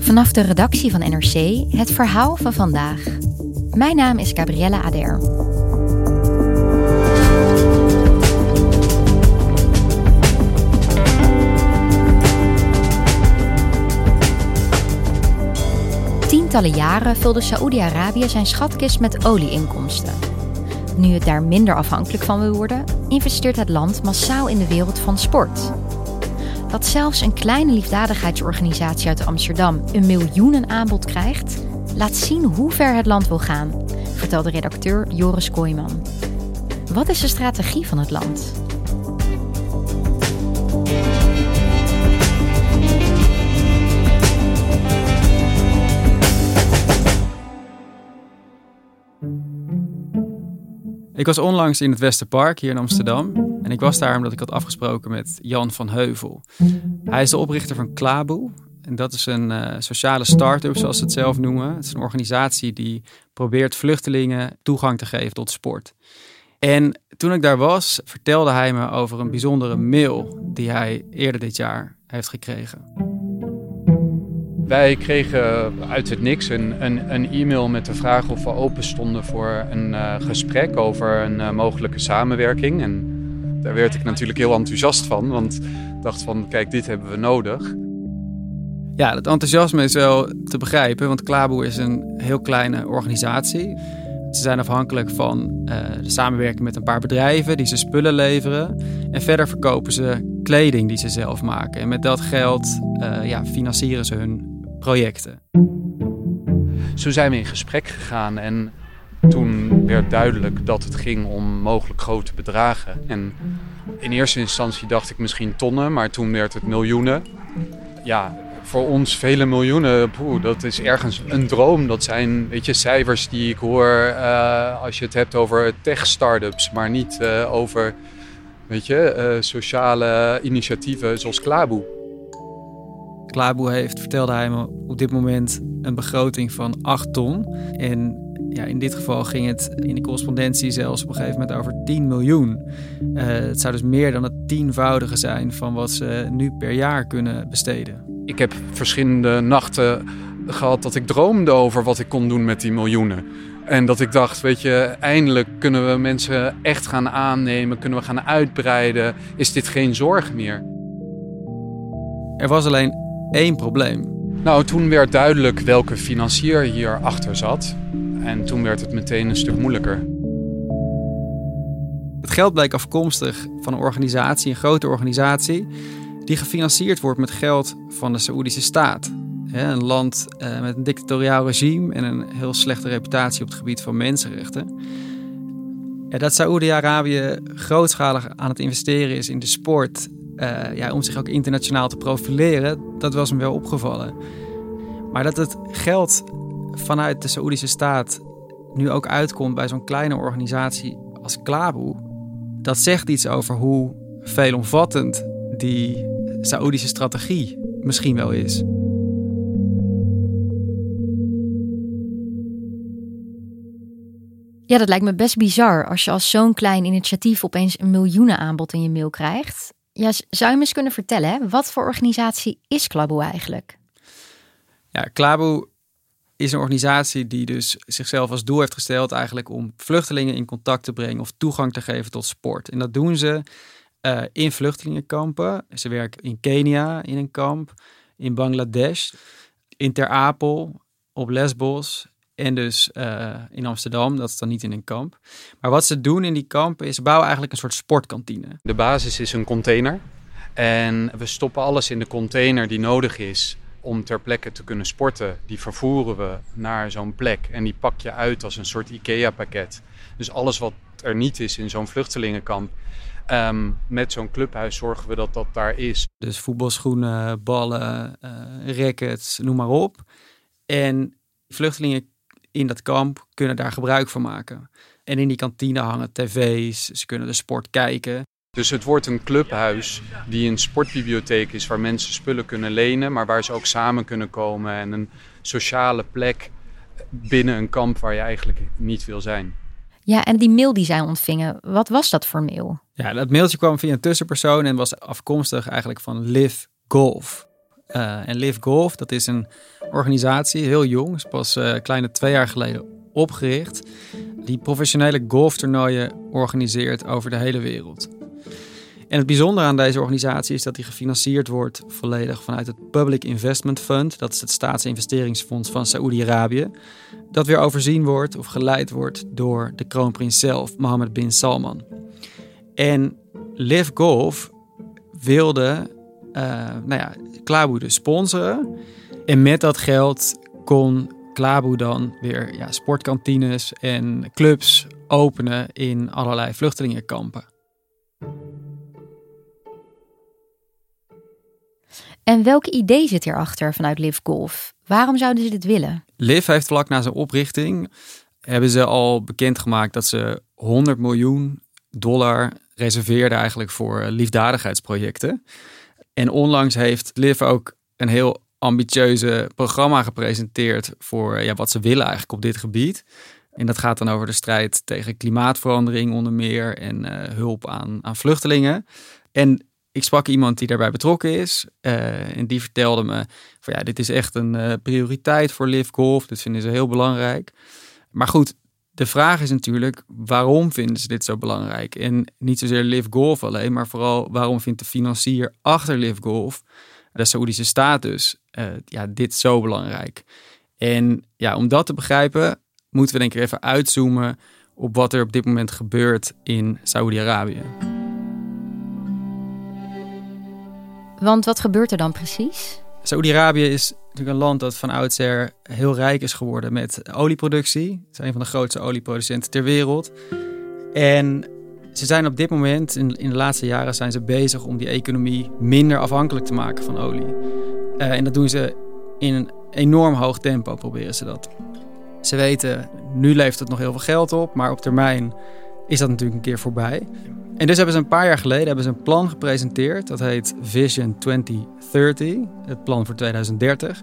Vanaf de redactie van NRC het verhaal van vandaag. Mijn naam is Gabriella Ader. Tientallen jaren vulde Saoedi-Arabië zijn schatkist met olieinkomsten. Nu het daar minder afhankelijk van wil worden, investeert het land massaal in de wereld van sport. Dat zelfs een kleine liefdadigheidsorganisatie uit Amsterdam een miljoenenaanbod krijgt, laat zien hoe ver het land wil gaan, vertelde redacteur Joris Kooijman. Wat is de strategie van het land? Ik was onlangs in het Westerpark hier in Amsterdam. En ik was daar omdat ik had afgesproken met Jan van Heuvel. Hij is de oprichter van Klaboe. En dat is een uh, sociale start-up, zoals ze het zelf noemen. Het is een organisatie die probeert vluchtelingen toegang te geven tot sport. En toen ik daar was, vertelde hij me over een bijzondere mail die hij eerder dit jaar heeft gekregen. Wij kregen uit het niks een, een, een, e-mail met de vraag of we open stonden voor een uh, gesprek over een uh, mogelijke samenwerking. En daar werd ik natuurlijk heel enthousiast van, want ik dacht van kijk, dit hebben we nodig. Ja, het enthousiasme is wel te begrijpen, want Klaboe is een heel kleine organisatie. Ze zijn afhankelijk van uh, de samenwerking met een paar bedrijven die ze spullen leveren. En verder verkopen ze kleding die ze zelf maken. En met dat geld ja, financieren ze hun projecten. Zo zijn we in gesprek gegaan en toen werd duidelijk dat het ging om mogelijk grote bedragen. En in eerste instantie dacht ik misschien tonnen, maar toen werd het miljoenen. Ja, voor ons vele miljoenen, poeh, dat is ergens een droom. Dat zijn weet je, cijfers die ik hoor uh, als je het hebt over tech-startups, maar niet uh, over weet je, uh, sociale initiatieven zoals Klaboe. Klaboe heeft, vertelde hij me, op dit moment een begroting van 8 ton. En ja, in dit geval ging het in de correspondentie zelfs op een gegeven moment over 10 miljoen. Uh, het zou dus meer dan het tienvoudige zijn van wat ze nu per jaar kunnen besteden. Ik heb verschillende nachten gehad dat ik droomde over wat ik kon doen met die miljoenen. En dat ik dacht, weet je, eindelijk kunnen we mensen echt gaan aannemen, kunnen we gaan uitbreiden. Is dit geen zorg meer? Er was alleen één probleem. Nou, toen werd duidelijk welke financier hierachter zat. En toen werd het meteen een stuk moeilijker. Het geld bleek afkomstig van een organisatie, een grote organisatie, die gefinancierd wordt met geld van de Saoedische staat. Een land eh, met een dictatoriaal regime en een heel slechte reputatie op het gebied van mensenrechten. Dat Saoedi-Arabië grootschalig aan het investeren is in de sport ja, om zich ook internationaal te profileren, dat was me wel opgevallen. Maar dat het geld vanuit de Saoedische staat nu ook uitkomt bij zo'n kleine organisatie als Klaboe, dat zegt iets over hoe veelomvattend die Saoedische strategie misschien wel is. Ja, dat lijkt me best bizar als je als zo'n klein initiatief opeens een miljoenenaanbod in je mail krijgt. Ja, zou je me eens kunnen vertellen, wat voor organisatie is Klaboe eigenlijk? Ja, Klaboe is een organisatie die dus zichzelf als doel heeft gesteld eigenlijk om vluchtelingen in contact te brengen of toegang te geven tot sport. En dat doen ze uh, in vluchtelingenkampen. Ze werken in Kenia in een kamp, in Bangladesh, in Ter Apel, op Lesbos en dus uh, in Amsterdam. Dat is dan niet in een kamp. Maar wat ze doen in die kampen is bouwen eigenlijk een soort sportkantine. De basis is een container. En we stoppen alles in de container die nodig is om ter plekke te kunnen sporten. Die vervoeren we naar zo'n plek en die pak je uit als een soort IKEA-pakket. Dus alles wat er niet is in zo'n vluchtelingenkamp, um, met zo'n clubhuis zorgen we dat dat daar is. Dus voetbalschoenen, ballen, uh, rackets, noem maar op. En vluchtelingen in dat kamp kunnen daar gebruik van maken. En in die kantine hangen tv's, ze kunnen de sport kijken. Dus het wordt een clubhuis die een sportbibliotheek is waar mensen spullen kunnen lenen, maar waar ze ook samen kunnen komen en een sociale plek binnen een kamp waar je eigenlijk niet wil zijn. Ja, en die mail die zij ontvingen, wat was dat voor mail? Ja, dat mailtje kwam via een tussenpersoon en was afkomstig eigenlijk van Live Golf. Uh, en Live Golf, dat is een organisatie, heel jong, is pas uh, kleine twee jaar geleden opgericht, die professionele golftoernooien organiseert over de hele wereld. En het bijzondere aan deze organisatie is dat die gefinancierd wordt volledig vanuit het Public Investment Fund. Dat is het staatsinvesteringsfonds van Saoedi-Arabië. Dat weer overzien wordt of geleid wordt door de kroonprins zelf, Mohammed bin Salman. En Live Golf wilde uh, nou ja, Klaboe dus sponsoren. En met dat geld kon Klaboe dan weer ja, sportkantines en clubs openen in allerlei vluchtelingenkampen. En welk idee zit hierachter vanuit Live Golf? Waarom zouden ze dit willen? Live heeft vlak na zijn oprichting hebben ze al bekendgemaakt dat ze 100 miljoen dollar reserveerden eigenlijk voor liefdadigheidsprojecten. En onlangs heeft Live ook een heel ambitieuze programma gepresenteerd voor ja, wat ze willen eigenlijk op dit gebied. En dat gaat dan over de strijd tegen klimaatverandering onder meer en uh, hulp aan, aan vluchtelingen. En ik sprak iemand die daarbij betrokken is. Uh, en die vertelde me van ja, dit is echt een uh, prioriteit voor Live Golf. Dit vinden ze heel belangrijk. Maar goed, de vraag is natuurlijk, waarom vinden ze dit zo belangrijk? En niet zozeer Live Golf alleen, maar vooral waarom vindt de financier achter Live Golf, de Saoedische staat dus, uh, ja, dit zo belangrijk? En ja, om dat te begrijpen, moeten we denk ik even uitzoomen op wat er op dit moment gebeurt in Saoedi-Arabië. Want wat gebeurt er dan precies? Saoedi-Arabië is natuurlijk een land dat van oudsher heel rijk is geworden met olieproductie. Het is een van de grootste olieproducenten ter wereld. En ze zijn op dit moment, in, de laatste jaren, zijn ze bezig om die economie minder afhankelijk te maken van olie. Uh, en dat doen ze in een enorm hoog tempo, proberen ze dat. Ze weten, nu levert het nog heel veel geld op, maar op termijn is dat natuurlijk een keer voorbij. En dus hebben ze een paar jaar geleden hebben ze een plan gepresenteerd. Dat heet Vision 2030, het plan voor 2030.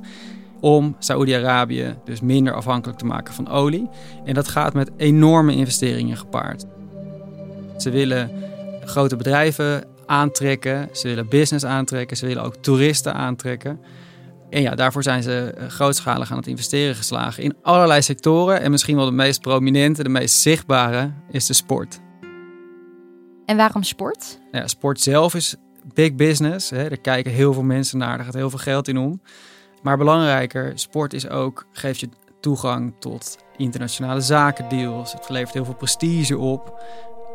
Om Saoedi-Arabië dus minder afhankelijk te maken van olie. En dat gaat met enorme investeringen gepaard. Ze willen grote bedrijven aantrekken. Ze willen business aantrekken. Ze willen ook toeristen aantrekken. En ja, daarvoor zijn ze eh, grootschalig aan het investeren geslagen in allerlei sectoren. En misschien wel de meest prominente, de meest zichtbare, is de sport. En waarom sport? Ja, sport zelf is big business. Hè. Er kijken heel veel mensen naar, er gaat heel veel geld in om. Maar belangrijker, sport is ook, geeft je toegang tot internationale zakendeals. Het levert heel veel prestige op.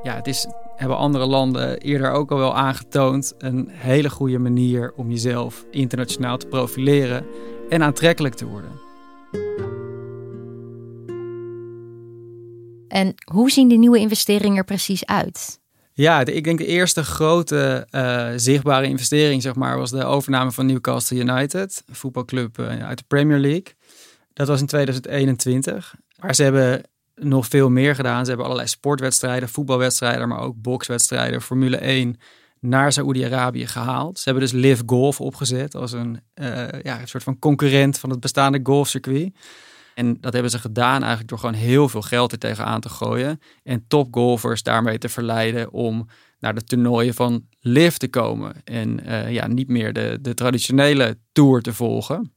Ja, het is, hebben andere landen eerder ook al wel aangetoond, een hele goede manier om jezelf internationaal te profileren en aantrekkelijk te worden. En hoe zien die nieuwe investeringen er precies uit? Ja, ik denk de eerste grote uh, zichtbare investering zeg maar, was de overname van Newcastle United, een voetbalclub uh, uit de Premier League. Dat was in 2021. Maar ze hebben nog veel meer gedaan. Ze hebben allerlei sportwedstrijden, voetbalwedstrijden, maar ook bokswedstrijden, Formule 1 naar Saoedi-Arabië gehaald. Ze hebben dus Live Golf opgezet als een, uh, ja, een soort van concurrent van het bestaande golfcircuit. En dat hebben ze gedaan eigenlijk door gewoon heel veel geld er tegenaan te gooien. En topgolfers daarmee te verleiden om naar de toernooien van Live te komen. En uh, ja, niet meer de, de traditionele tour te volgen.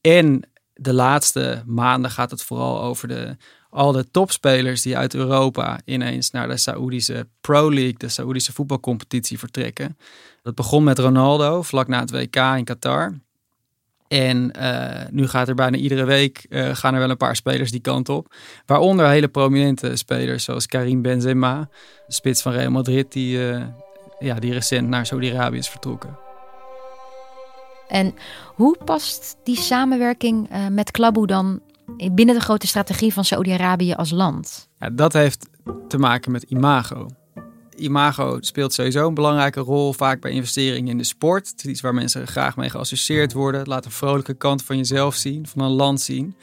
En de laatste maanden gaat het vooral over de, al de topspelers die uit Europa ineens naar de Saoedische Pro League, de Saoedische voetbalcompetitie, vertrekken. Dat begon met Ronaldo vlak na het WK in Qatar. En nu gaat er bijna iedere week gaan er wel een paar spelers die kant op. Waaronder hele prominente spelers zoals Karim Benzema, spits van Real Madrid, die, ja, die recent naar Saudi-Arabië is vertrokken. En hoe past die samenwerking met Klaboe dan binnen de grote strategie van Saudi-Arabië als land? Ja, dat heeft te maken met imago. Imago speelt sowieso een belangrijke rol, vaak bij investeringen in de sport. Het is iets waar mensen graag mee geassocieerd worden. Laat een vrolijke kant van jezelf zien, van een land zien.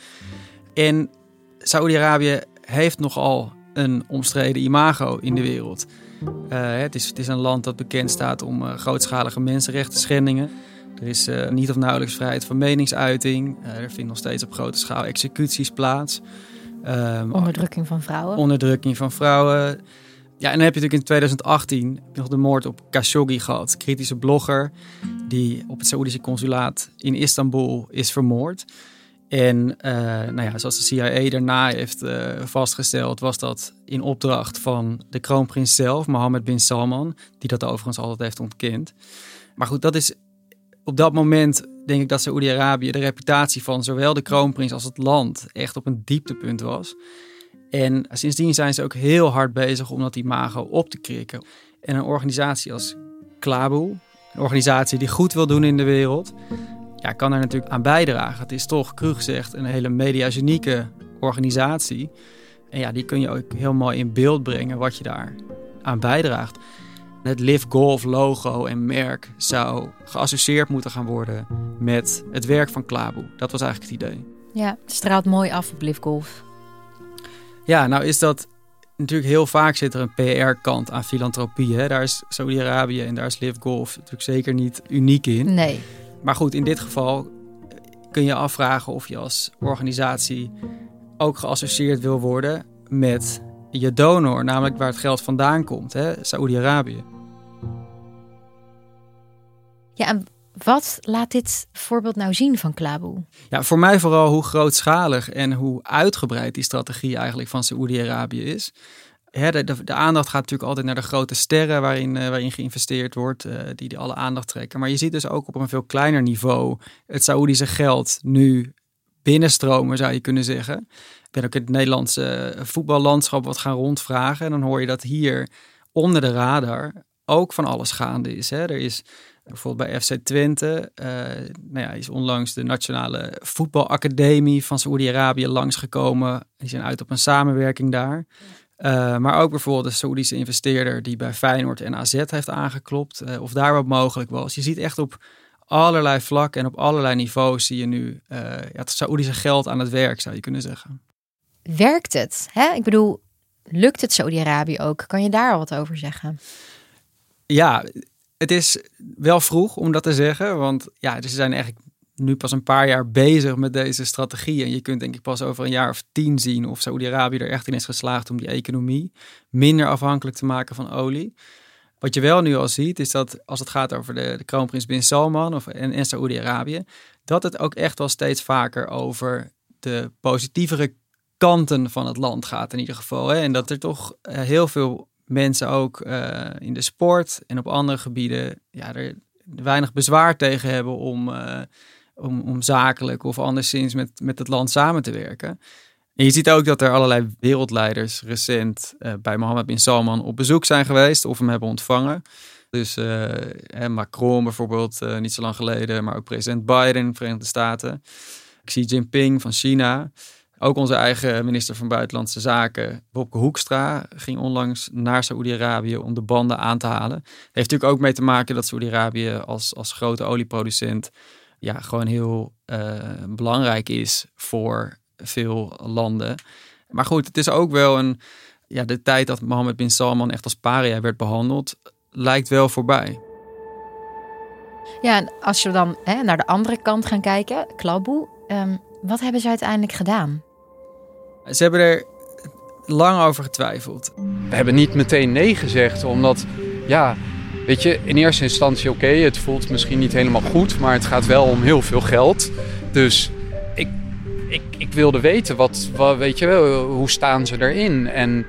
En Saudi-Arabië heeft nogal een omstreden imago in de wereld. Uh, het, is, het, is, een land dat bekend staat om uh, grootschalige mensenrechten schendingen. Er is uh, niet of nauwelijks vrijheid van meningsuiting. Uh, er vinden nog steeds op grote schaal executies plaats. Um, onderdrukking van vrouwen. Onderdrukking van vrouwen. Ja, en dan heb je natuurlijk in 2018 nog de moord op Khashoggi gehad. Kritische blogger die op het Saoedische consulaat in Istanbul is vermoord. En uh, nou ja, zoals de CIA daarna heeft uh, vastgesteld, was dat in opdracht van de kroonprins zelf, Mohammed bin Salman, die dat overigens altijd heeft ontkend. Maar goed, dat is op dat moment denk ik dat Saoedi-Arabië de reputatie van zowel de kroonprins als het land echt op een dieptepunt was. En sindsdien zijn ze ook heel hard bezig om dat imago op te krikken. En een organisatie als Klaboe, een organisatie die goed wil doen in de wereld, ja, kan daar natuurlijk aan bijdragen. Het is toch, cru gezegd, een hele mediagenieke organisatie. En ja, die kun je ook heel mooi in beeld brengen wat je daar aan bijdraagt. Het Live Golf logo en merk zou geassocieerd moeten gaan worden met het werk van Klaboe. Dat was eigenlijk het idee. Ja, het straalt mooi af op Live Golf. Ja, nou is dat natuurlijk heel vaak zit er een PR-kant aan filantropie. Hè? Daar is Saudi-Arabië en daar is Live Golf natuurlijk zeker niet uniek in. Nee. Maar goed, in dit geval kun je afvragen of je als organisatie ook geassocieerd wil worden met je donor, namelijk waar het geld vandaan komt, Saoedi-Arabië. Ja, en wat laat dit voorbeeld nou zien van Klaboe? Ja, voor mij vooral hoe grootschalig en hoe uitgebreid die strategie eigenlijk van Saoedi-Arabië is. de, de, aandacht gaat natuurlijk altijd naar de grote sterren waarin, uh, waarin geïnvesteerd wordt, uh, die, die alle aandacht trekken. Maar je ziet dus ook op een veel kleiner niveau het Saoedische geld nu binnenstromen, zou je kunnen zeggen. Ik ben ook in het Nederlandse voetballandschap wat gaan rondvragen. En dan hoor je dat hier onder de radar ook van alles gaande is. Hè. Er is Bijvoorbeeld bij FC Twente uh, nou ja, is onlangs de Nationale Voetbalacademie van Saoedi-Arabië langsgekomen. Die zijn uit op een samenwerking daar. Uh, maar ook bijvoorbeeld de Saoedische investeerder die bij Feyenoord en AZ heeft aangeklopt. Uh, of daar wat mogelijk was. Je ziet echt op allerlei vlakken en op allerlei niveaus zie je nu ja, het Saoedische geld aan het werk, zou je kunnen zeggen. Werkt het? Hè? Ik bedoel, lukt het Saoedi-Arabië ook? Kan je daar wat over zeggen? Ja, het is wel vroeg om dat te zeggen, want ja, ze zijn eigenlijk nu pas een paar jaar bezig met deze strategie. En je kunt denk ik pas over een jaar of tien zien of Saudi-Arabië er echt in is geslaagd om die economie minder afhankelijk te maken van olie. Wat je wel nu al ziet, is dat als het gaat over de, de kroonprins Bin Salman of, en, en Saoedi-Arabië, dat het ook echt wel steeds vaker over de positievere kanten van het land gaat in ieder geval. Hè? En dat er toch eh, heel veel mensen ook uh, in de sport en op andere gebieden ja, er weinig bezwaar tegen hebben om, uh, om, om zakelijk of anderszins met, met het land samen te werken. En je ziet ook dat er allerlei wereldleiders recent uh, bij Mohammed bin Salman op bezoek zijn geweest of hem hebben ontvangen. Dus Macron bijvoorbeeld niet zo lang geleden, maar ook president Biden in de Verenigde Staten. Xi Jinping van China. Ook onze eigen minister van Buitenlandse Zaken, Bobke Hoekstra, ging onlangs naar Saoedi-Arabië om de banden aan te halen. Heeft natuurlijk ook mee te maken dat Saoedi-Arabië als, als grote olieproducent ja, gewoon heel uh, belangrijk is voor veel landen. Maar goed, het is ook wel een. Ja, de tijd dat Mohammed bin Salman echt als paria werd behandeld, lijkt wel voorbij. Ja, en als we dan hè, naar de andere kant gaan kijken, Klaboe, um, wat hebben ze uiteindelijk gedaan? Ze hebben er lang over getwijfeld. We hebben niet meteen nee gezegd, omdat ja, weet je, in eerste instantie oké, het voelt misschien niet helemaal goed, maar het gaat wel om heel veel geld. Dus ik, ik, ik wilde weten, wat, wat, weet je wel, hoe staan ze erin? En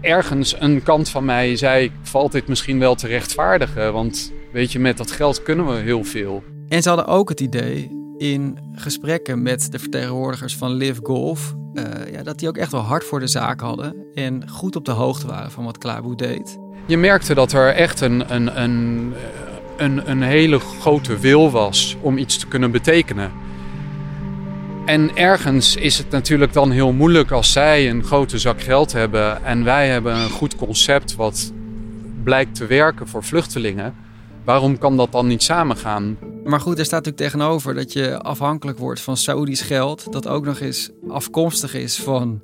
ergens een kant van mij zei, valt dit misschien wel te rechtvaardigen? Want weet je, met dat geld kunnen we heel veel. En ze hadden ook het idee in gesprekken met de vertegenwoordigers van Live Golf, uh, ja, dat die ook echt wel hard voor de zaak hadden en goed op de hoogte waren van wat Klaboe deed. Je merkte dat er echt een, een, een, een, een hele grote wil was om iets te kunnen betekenen. En ergens is het natuurlijk dan heel moeilijk als zij een grote zak geld hebben en wij hebben een goed concept wat blijkt te werken voor vluchtelingen. Waarom kan dat dan niet samengaan? Maar goed, er staat natuurlijk tegenover dat je afhankelijk wordt van Saoedisch geld, dat ook nog eens afkomstig is van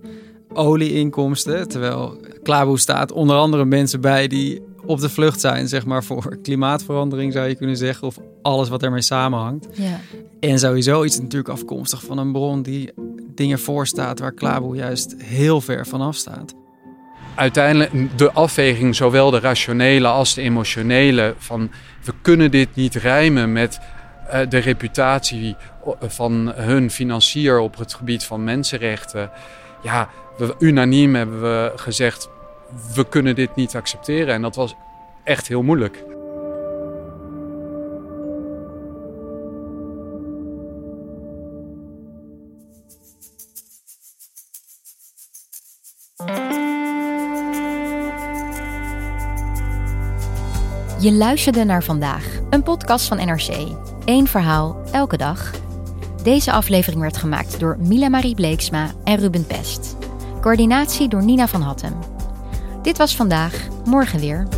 olieinkomsten. Terwijl Klaboe staat onder andere mensen bij die op de vlucht zijn, zeg maar, voor klimaatverandering zou je kunnen zeggen, of alles wat ermee samenhangt. Ja. En sowieso iets natuurlijk afkomstig van een bron die dingen voorstaat waar Klaboe juist heel ver vanaf staat. Uiteindelijk de afweging, zowel de rationele als de emotionele, van we kunnen dit niet rijmen met uh, de reputatie van hun financier op het gebied van mensenrechten. Ja, we, unaniem hebben we gezegd, we kunnen dit niet accepteren. En dat was echt heel moeilijk. Je luisterde naar vandaag, een podcast van NRC. Eén verhaal, elke dag. Deze aflevering werd gemaakt door Mila Marie Bleeksma en Ruben Pest. Coördinatie door Nina van Hattem. Dit was vandaag, morgen weer.